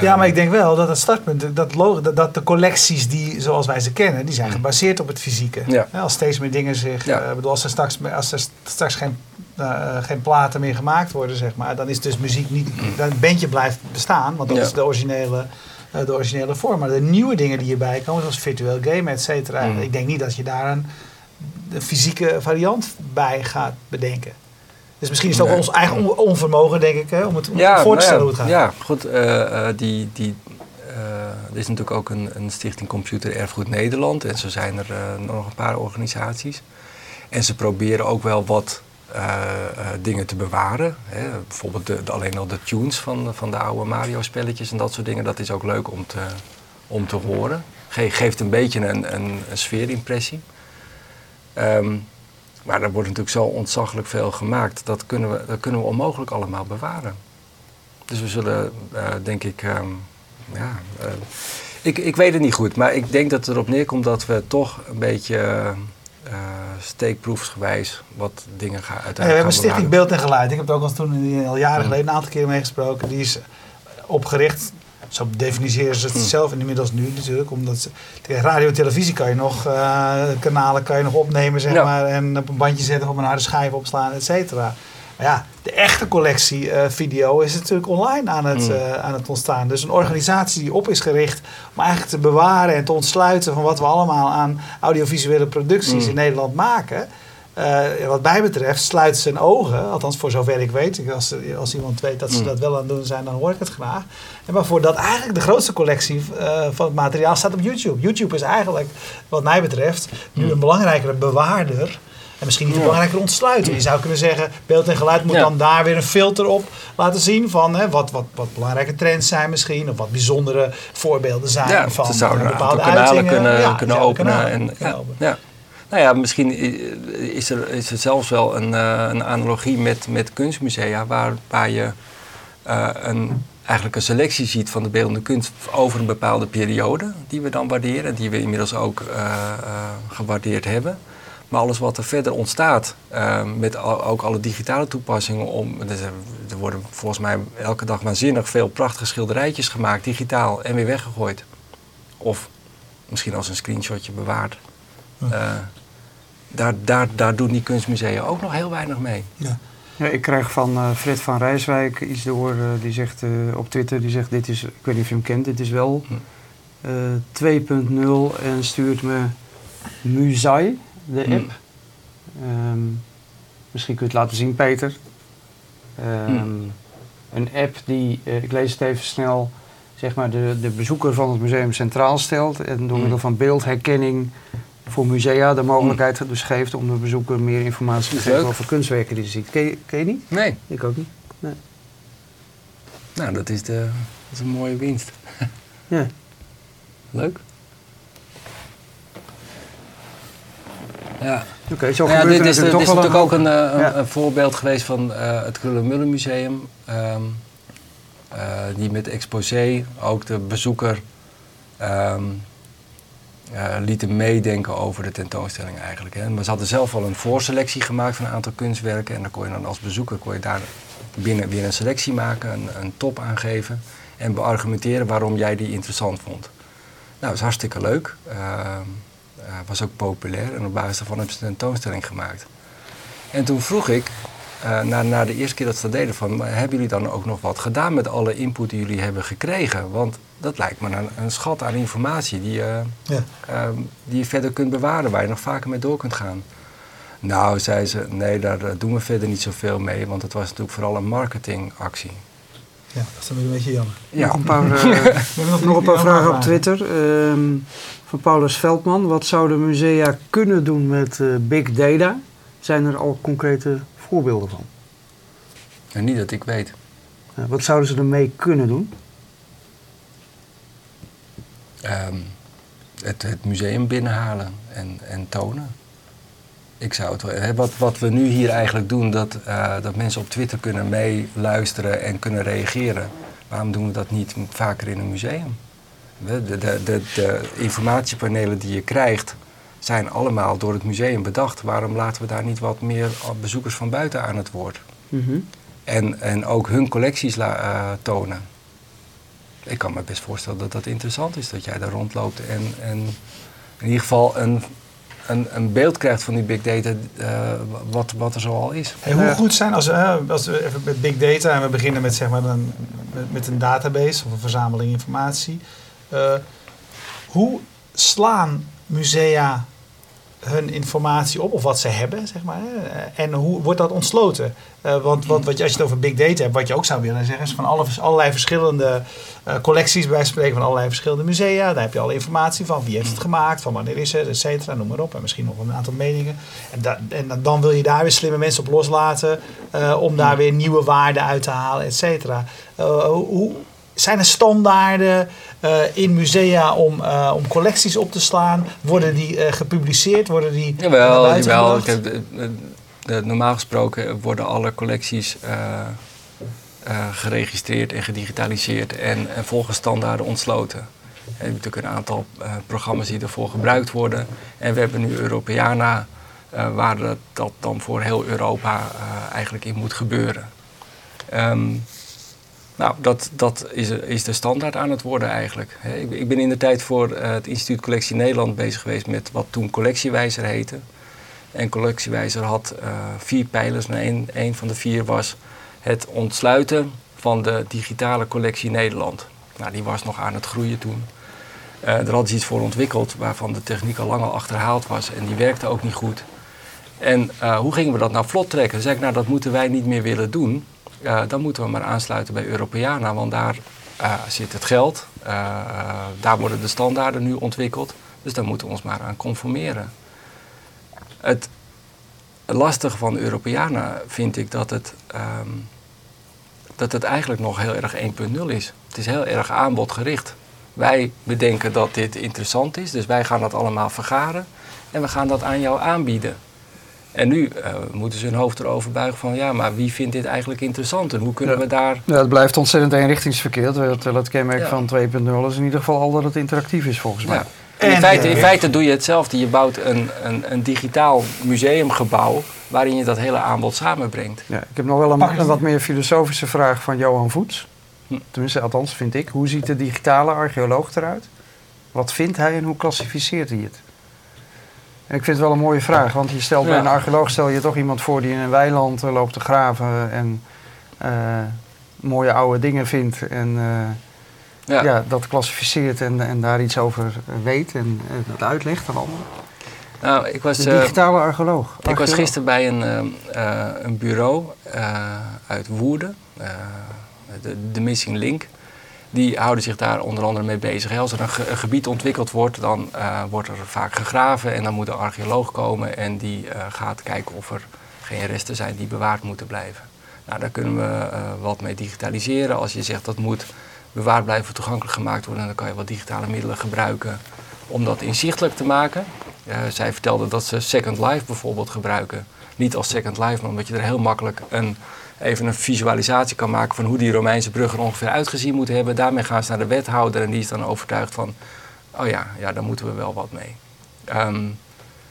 Ja, maar ik Ehm, denk wel dat het startpunt, dat, dat, dat de collecties die zoals wij ze kennen, die zijn gebaseerd op het fysieke. Ja. Als steeds meer dingen zich, Ja. eh, bedoel, als er straks, als er straks geen, eh, geen platen meer gemaakt worden, zeg maar, dan is dus muziek niet, dan een bandje blijft bestaan, want dat Ja. is de originele, eh, de originele vorm. Maar de nieuwe dingen die hierbij komen, zoals virtueel gamen, et cetera, Mm. ik denk niet dat je daar een, een fysieke variant bij gaat bedenken. Dus misschien is het ook ons eigen on- onvermogen, denk ik, hè, om het ja, voor te nou stellen ja, hoe het gaat. Ja, goed. eh, die, die, eh, er is natuurlijk ook een, een stichting Computer Erfgoed Nederland. En zo zijn er nog een paar organisaties. En ze proberen ook wel wat dingen te bewaren. Hè. Bijvoorbeeld de, de- alleen al de tunes van, van de oude Mario-spelletjes en dat soort dingen. Dat is ook leuk om te, om te horen. Ge geeft een beetje een, een, een sfeerimpressie. Ehm, maar er wordt natuurlijk zo ontzaglijk veel gemaakt. Dat kunnen we, dat kunnen we onmogelijk allemaal bewaren. Dus we zullen, uh, denk ik, ehm, ja, uh, ik, ik weet het niet goed. Maar ik denk dat het erop neerkomt dat we toch een beetje uh, steekproefsgewijs wat dingen gaan uiteindelijk We hebben Stichting Beeld en Geluid. Ik heb het ook al toen al jaren Mm. geleden een aantal keer meegesproken. Die is opgericht zo definiëren ze het Hmm. zelf inmiddels nu natuurlijk. Omdat ze, radio en televisie kan je nog uh, kanalen kan je nog opnemen, zeg Ja. maar. En op een bandje zetten, op een harde schijf opslaan, et cetera. Maar ja, de echte collectie uh, video is natuurlijk online aan het, Mm. uh, aan het ontstaan. Dus een organisatie die op is gericht om eigenlijk te bewaren en te ontsluiten van wat we allemaal aan audiovisuele producties Mm. in Nederland maken. Uh, wat mij betreft sluit zijn ogen, althans voor zover ik weet. Als, als iemand weet dat ze Mm. dat wel aan het doen zijn, dan hoor ik het graag. En waarvoor dat eigenlijk de grootste collectie uh, van het materiaal staat op YouTube. YouTube is eigenlijk, wat mij betreft, nu een belangrijkere bewaarder. En misschien niet belangrijkere ontsluiter. Je zou kunnen zeggen, beeld en geluid moet Ja. dan daar weer een filter op laten zien van hè, wat, wat, wat belangrijke trends zijn misschien. Of wat bijzondere voorbeelden zijn Ja, van eh, een bepaalde kanalen uitingen. kunnen, Ja, kunnen openen. kanalen en, kunnen ja, openen. ja. Nou ja, misschien is er, is er zelfs wel een, uh, een analogie met, met kunstmusea, waar, waar je uh, een, eigenlijk een selectie ziet van de beeldende kunst over een bepaalde periode, die we dan waarderen, die we inmiddels ook uh, gewaardeerd hebben. Maar alles wat er verder ontstaat, met al, ook alle digitale toepassingen om. Er worden volgens mij elke dag waanzinnig veel prachtige schilderijtjes gemaakt, digitaal en weer weggegooid. Of misschien als een screenshotje bewaard. Uh, daar, daar, daar doen die kunstmusea ook nog heel weinig mee. Ja. Ja, ik krijg van uh, Fred van Rijswijk iets door, uh, die zegt uh, op Twitter, die zegt dit is, ik weet niet of je hem kent, dit is wel 2.0 en stuurt me Muzai, de app. Hmm. Um, misschien kun je het laten zien, Peter. Um, Hmm. Een app die, uh, ik lees het even snel, zeg maar de, de bezoeker van het museum centraal stelt en door middel van beeldherkenning voor musea de mogelijkheid mm. dus geeft om de bezoeker meer informatie te geven leuk. over kunstwerken die ze ziet. Ken je, ken je niet? Nee. Ik ook niet. Nee. Nou, dat is, de, dat is een mooie winst. ja. Leuk. Ja. Oké, okay, zo nou ja, dit is, toch is natuurlijk ook een, ja. een, voorbeeld geweest van uh, het Krullenmullen Museum. Um, uh, die met exposé ook de bezoeker um, uh, lieten meedenken over de tentoonstelling eigenlijk. Hè. Maar ze hadden zelf al een voorselectie gemaakt van een aantal kunstwerken. En dan kon je dan als bezoeker kon je daar binnen weer een selectie maken, een, een top aangeven. En beargumenteren waarom jij die interessant vond. Nou, dat was hartstikke leuk. Uh, was ook populair. En op basis daarvan hebben ze een tentoonstelling gemaakt. En toen vroeg ik, uh, na, na de eerste keer dat ze dat deden, van, hebben jullie dan ook nog wat gedaan met alle input die jullie hebben gekregen? Want dat lijkt me een, een schat aan informatie die, uh, ja. uh, die je verder kunt bewaren, waar je nog vaker mee door kunt gaan. Nou, zei ze, nee, daar doen we verder niet zoveel mee, want het was natuurlijk vooral een marketingactie. Ja, dat is dan weer een beetje jammer. Ja. Nog een paar, nog, nog een paar vragen op Twitter. Um, van Paulus Veldman. Wat zouden musea kunnen doen met uh, big data? Zijn er al concrete voorbeelden van? En niet dat ik weet. Wat zouden ze ermee kunnen doen? Um, het, het, museum binnenhalen en, en tonen. Ik zou het wel, wat, wat we nu hier eigenlijk doen, dat, uh, dat mensen op Twitter kunnen meeluisteren en kunnen reageren. Waarom doen we dat niet vaker in een museum? De, de, de, de, informatiepanelen die je krijgt zijn allemaal door het museum bedacht. Waarom laten we daar niet wat meer bezoekers van buiten aan het woord? Mm -hmm. en, en ook hun collecties la, uh, tonen. Ik kan me best voorstellen dat dat interessant is, dat jij daar rondloopt en, en in ieder geval een, een, een beeld krijgt van die big data, uh, wat, wat er zo al is. Hey, hoe goed zijn, als, uh, als we even met big data en we beginnen met, zeg maar een, met, met een database of een verzameling informatie. Uh, hoe slaan musea hun informatie op of wat ze hebben, zeg maar. En hoe wordt dat ontsloten? Uh, want wat, wat je, als je het over big data hebt, wat je ook zou willen zeggen, is van alle, allerlei verschillende uh, collecties, bij spreken van allerlei verschillende musea. Daar heb je alle informatie van wie heeft het gemaakt, van wanneer is het, et cetera, noem maar op. En misschien nog een aantal meningen. En, da, en dan wil je daar weer slimme mensen op loslaten uh, om daar weer nieuwe waarden uit te halen, et cetera. hoe, zijn er standaarden uh, in musea om, uh, om collecties op te slaan? Worden die uh, gepubliceerd? Worden die jawel, jawel. normaal gesproken worden alle collecties geregistreerd en gedigitaliseerd en, en volgens standaarden ontsloten. Je hebt natuurlijk een aantal programma's die ervoor gebruikt worden. En we hebben nu Europeana, waar dat, dat, dan voor heel Europa eigenlijk in moet gebeuren. Um, nou, dat, dat is, is de standaard aan het worden eigenlijk. Ik, ik ben in de tijd voor uh, het Instituut Collectie Nederland bezig geweest met wat toen Collectiewijzer heette. En Collectiewijzer had uh, vier pijlers. En een, van de vier was het ontsluiten van de digitale collectie Nederland. Nou, die was nog aan het groeien toen. Uh, er hadden ze iets voor ontwikkeld waarvan de techniek al lang al achterhaald was en die werkte ook niet goed. En hoe gingen we dat nou vlot trekken? Zei ik, nou dat moeten wij niet meer willen doen dan moeten we maar aansluiten bij Europeana, want daar uh, zit het geld, uh, daar worden de standaarden nu ontwikkeld, dus daar moeten we ons maar aan conformeren. Het lastige van Europeana vind ik dat het, um, dat het eigenlijk nog heel erg 1.0 is. Het is heel erg aanbodgericht. Wij bedenken dat dit interessant is, dus wij gaan dat allemaal vergaren en we gaan dat aan jou aanbieden. En nu uh, moeten ze hun hoofd erover buigen van ja, maar wie vindt dit eigenlijk interessant en hoe kunnen we daar... Ja, het blijft ontzettend eenrichtingsverkeer. Terwijl het kenmerk van 2.0 is in ieder geval al dat het interactief is volgens mij. En in, feite, in feite doe je hetzelfde. Je bouwt een, een, een digitaal museumgebouw waarin je dat hele aanbod samenbrengt. Ja, ik heb nog wel een, een wat meer filosofische vraag van Johan Voets. Hm. Tenminste, althans vind ik. Hoe ziet de digitale archeoloog eruit? Wat vindt hij en hoe klassificeert hij het? Ik vind het wel een mooie vraag, want je stelt bij een archeoloog stel je toch iemand voor die in een weiland uh, loopt te graven en uh, mooie oude dingen vindt en uh, ja. ja. dat klassificeert en, en daar iets over weet en dat uitlegt aan anderen. Nou, ik was, de digitale archeoloog. Ik was gisteren bij een, een bureau uit Woerden, de, de Missing Link die houden zich daar onder andere mee bezig. Als er een, gebied ontwikkeld wordt, dan uh, wordt er vaak gegraven en dan moet een archeoloog komen en die uh, gaat kijken of er geen resten zijn die bewaard moeten blijven. Nou, daar kunnen we uh, wat mee digitaliseren. Als je zegt dat moet bewaard blijven, toegankelijk gemaakt worden, dan kan je wat digitale middelen gebruiken om dat inzichtelijk te maken. zij vertelde dat ze Second Life bijvoorbeeld gebruiken. Niet als Second Life, maar omdat je er heel makkelijk een even een visualisatie kan maken van hoe die Romeinse brug er ongeveer uitgezien moet hebben. Daarmee gaan ze naar de wethouder en die is dan overtuigd van, oh ja, ja daar moeten we wel wat mee. Um,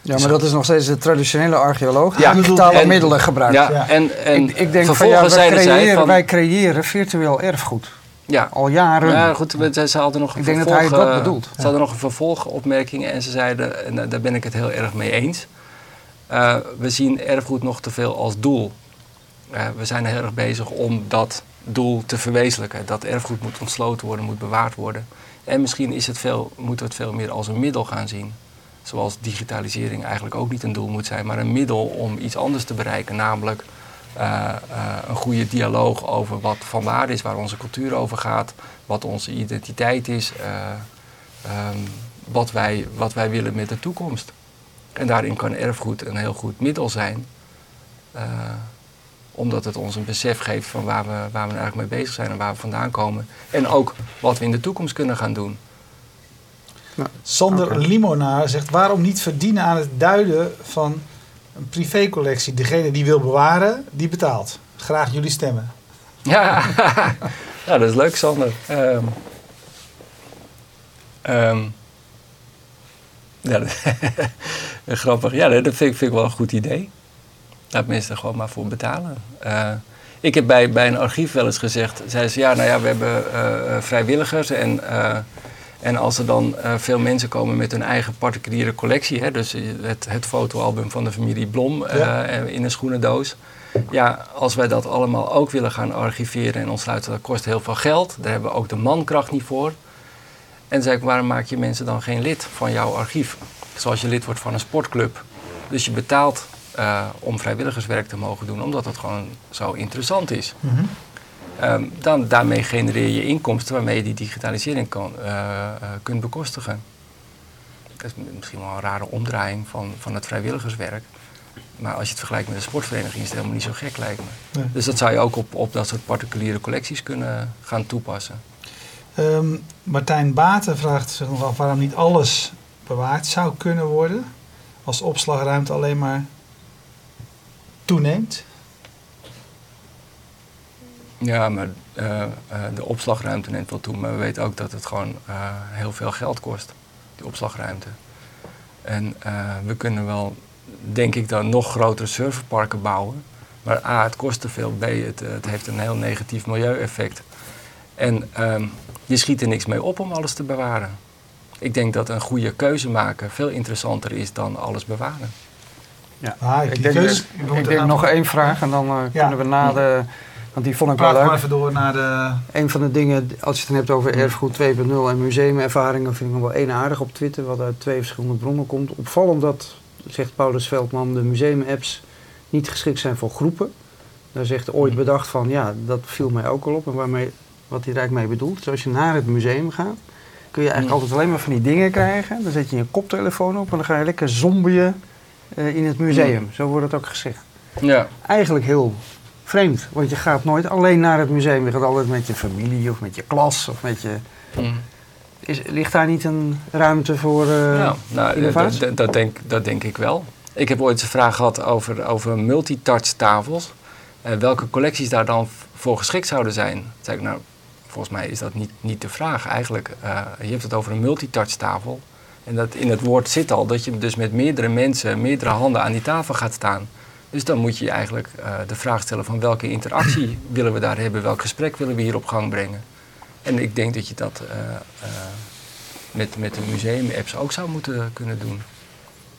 ja, maar dat is nog steeds de traditionele archeoloog die ja, digitale middelen gebruikt. Ja, En, en ik, ik denk van ja, wij creëren, van, wij creëren virtueel erfgoed. Ja. Al jaren. Ja, goed, ze hadden nog een ik denk dat hij dat bedoelt. Ze hadden nog een vervolgopmerking en ze zeiden, en daar ben ik het heel erg mee eens. Uh, we zien erfgoed nog te veel als doel. Uh, we zijn heel erg bezig om dat doel te verwezenlijken. Dat erfgoed moet ontsloten worden, moet bewaard worden. En misschien is het veel, moeten we het veel meer als een middel gaan zien. Zoals digitalisering eigenlijk ook niet een doel moet zijn, maar een middel om iets anders te bereiken. Namelijk uh, uh, een goede dialoog over wat van waarde is, waar onze cultuur over gaat, wat onze identiteit is, um, wat, wij, wat wij willen met de toekomst. En daarin kan erfgoed een heel goed middel zijn omdat het ons een besef geeft van waar we, waar we eigenlijk mee bezig zijn en waar we vandaan komen. En ook wat we in de toekomst kunnen gaan doen. Nou, Sander okay. Limonaar zegt: waarom niet verdienen aan het duiden van een privécollectie? Degene die wil bewaren, die betaalt. Graag jullie stemmen. Ja, ja dat is leuk, Sander. Um, um, ja, grappig. Ja, dat vind ik, vind ik wel een goed idee. Laat mensen er gewoon maar voor betalen. Uh, ik heb bij, bij een archief wel eens gezegd, zeiden ze ja, nou ja, we hebben uh, vrijwilligers en, uh, en als er dan veel mensen komen met hun eigen particuliere collectie, hè, dus het, het fotoalbum van de familie Blom ja. in een schoenendoos. Ja, als wij dat allemaal ook willen gaan archiveren en ontsluiten, dat kost heel veel geld. Daar hebben we ook de mankracht niet voor. En zei ik, waarom maak je mensen dan geen lid van jouw archief? Zoals je lid wordt van een sportclub. Dus je betaalt uh, om vrijwilligerswerk te mogen doen, omdat het gewoon zo interessant is. Mm -hmm. um, dan, daarmee genereer je inkomsten waarmee je die digitalisering kan, uh, uh, kunt bekostigen. Dat is misschien wel een rare omdraaiing van, van het vrijwilligerswerk. Maar als je het vergelijkt met een sportvereniging is het helemaal niet zo gek, lijkt me. Nee. Dus dat zou je ook op, op dat soort particuliere collecties kunnen gaan toepassen. Ehm, Martijn Baten vraagt zich nog af waarom niet alles bewaard zou kunnen worden als opslagruimte alleen maar toeneemt. Ja, maar uh, uh, de opslagruimte neemt wel toe. Maar we weten ook dat het gewoon uh, heel veel geld kost, die opslagruimte. En we kunnen wel, denk ik, dan nog grotere serverparken bouwen. Maar A, het kost te veel. B, het, het heeft een heel negatief milieueffect. En ehm, je schiet er niks mee op om alles te bewaren. Ik denk dat een goede keuze maken veel interessanter is dan alles bewaren. Ja, ah, ik, denk, ik denk nog één vraag en dan uh, ja. kunnen we na de... Want die vond ik Praat wel leuk. even door naar de... Een van de dingen, als je het dan hebt over erfgoed 2.0 en museumervaringen, vind ik nog wel één aardig op Twitter, wat uit twee verschillende bronnen komt. Opvallend dat, zegt Paulus Veldman, de museumapps niet geschikt zijn voor groepen. Daar zegt ooit bedacht van, ja, dat viel mij ook al op. En waarmee, wat hij eigenlijk mee bedoelt. Dus als je naar het museum gaat, kun je eigenlijk mm. altijd alleen maar van die dingen krijgen. Dan zet je je koptelefoon op en dan ga je lekker zombien uh, in het museum. Zo wordt het ook gezegd. Ja. Eigenlijk heel vreemd, want je gaat nooit alleen naar het museum. Je gaat altijd met je familie of met je klas of met je... Mm. Is, ligt daar niet een ruimte voor uh, ja, nou, innovatie? Dat, denk, dat denk ik wel. Ik heb ooit een vraag gehad over, over multitouch tafels. Uh, welke collecties daar dan voor geschikt zouden zijn. Toen zei ik, nou, volgens mij is dat niet, niet de vraag. Eigenlijk, uh, je hebt het over een multitouch tafel. En dat in het woord zit al dat je dus met meerdere mensen, meerdere handen aan die tafel gaat staan. Dus dan moet je eigenlijk uh, de vraag stellen van welke interactie willen we daar hebben, welk gesprek willen we hier op gang brengen. En ik denk dat je dat uh, met, met de museum-apps ook zou moeten kunnen doen.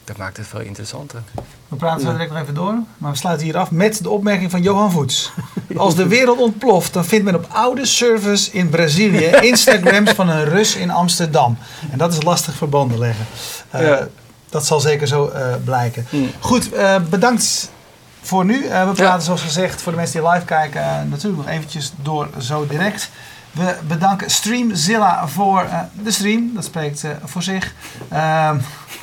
Dat maakt het veel interessanter. We praten zo direct nog even door, maar we sluiten hier af met de opmerking van Johan Voets. Als de wereld ontploft, dan vindt men op oude servers in Brazilië Instagrams van een Rus in Amsterdam. En dat is lastig verbonden leggen. Uh, Dat zal zeker zo uh, blijken. Mm. Goed, uh, bedankt voor nu. we praten ja. zoals gezegd voor de mensen die live kijken natuurlijk nog eventjes door zo direct. We bedanken Streamzilla voor de stream. Dat spreekt voor zich.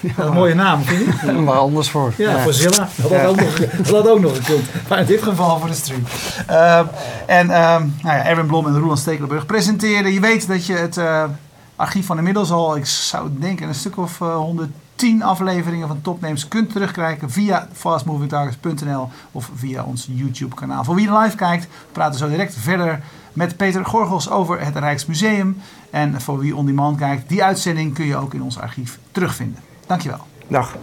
Ehm, ja, een mooie naam, vind je? Maar anders voor. Ja, voor Zilla. Dat had, ook nog, dat had ook nog gekund. Maar in dit geval voor de stream. Uh, en uh, nou ja, Erwin Blom en Roland Stekelenburg presenteren. Je weet dat je het uh, archief van inmiddels al, ik zou denken, een stuk of 110 afleveringen van Topnames kunt terugkrijgen via fastmovingtargets.nl of via ons YouTube kanaal. Voor wie live kijkt, praten we zo direct verder met Peter Gorgels over het Rijksmuseum. En voor wie on demand kijkt, die uitzending kun je ook in ons archief terugvinden. Dankjewel. Dag.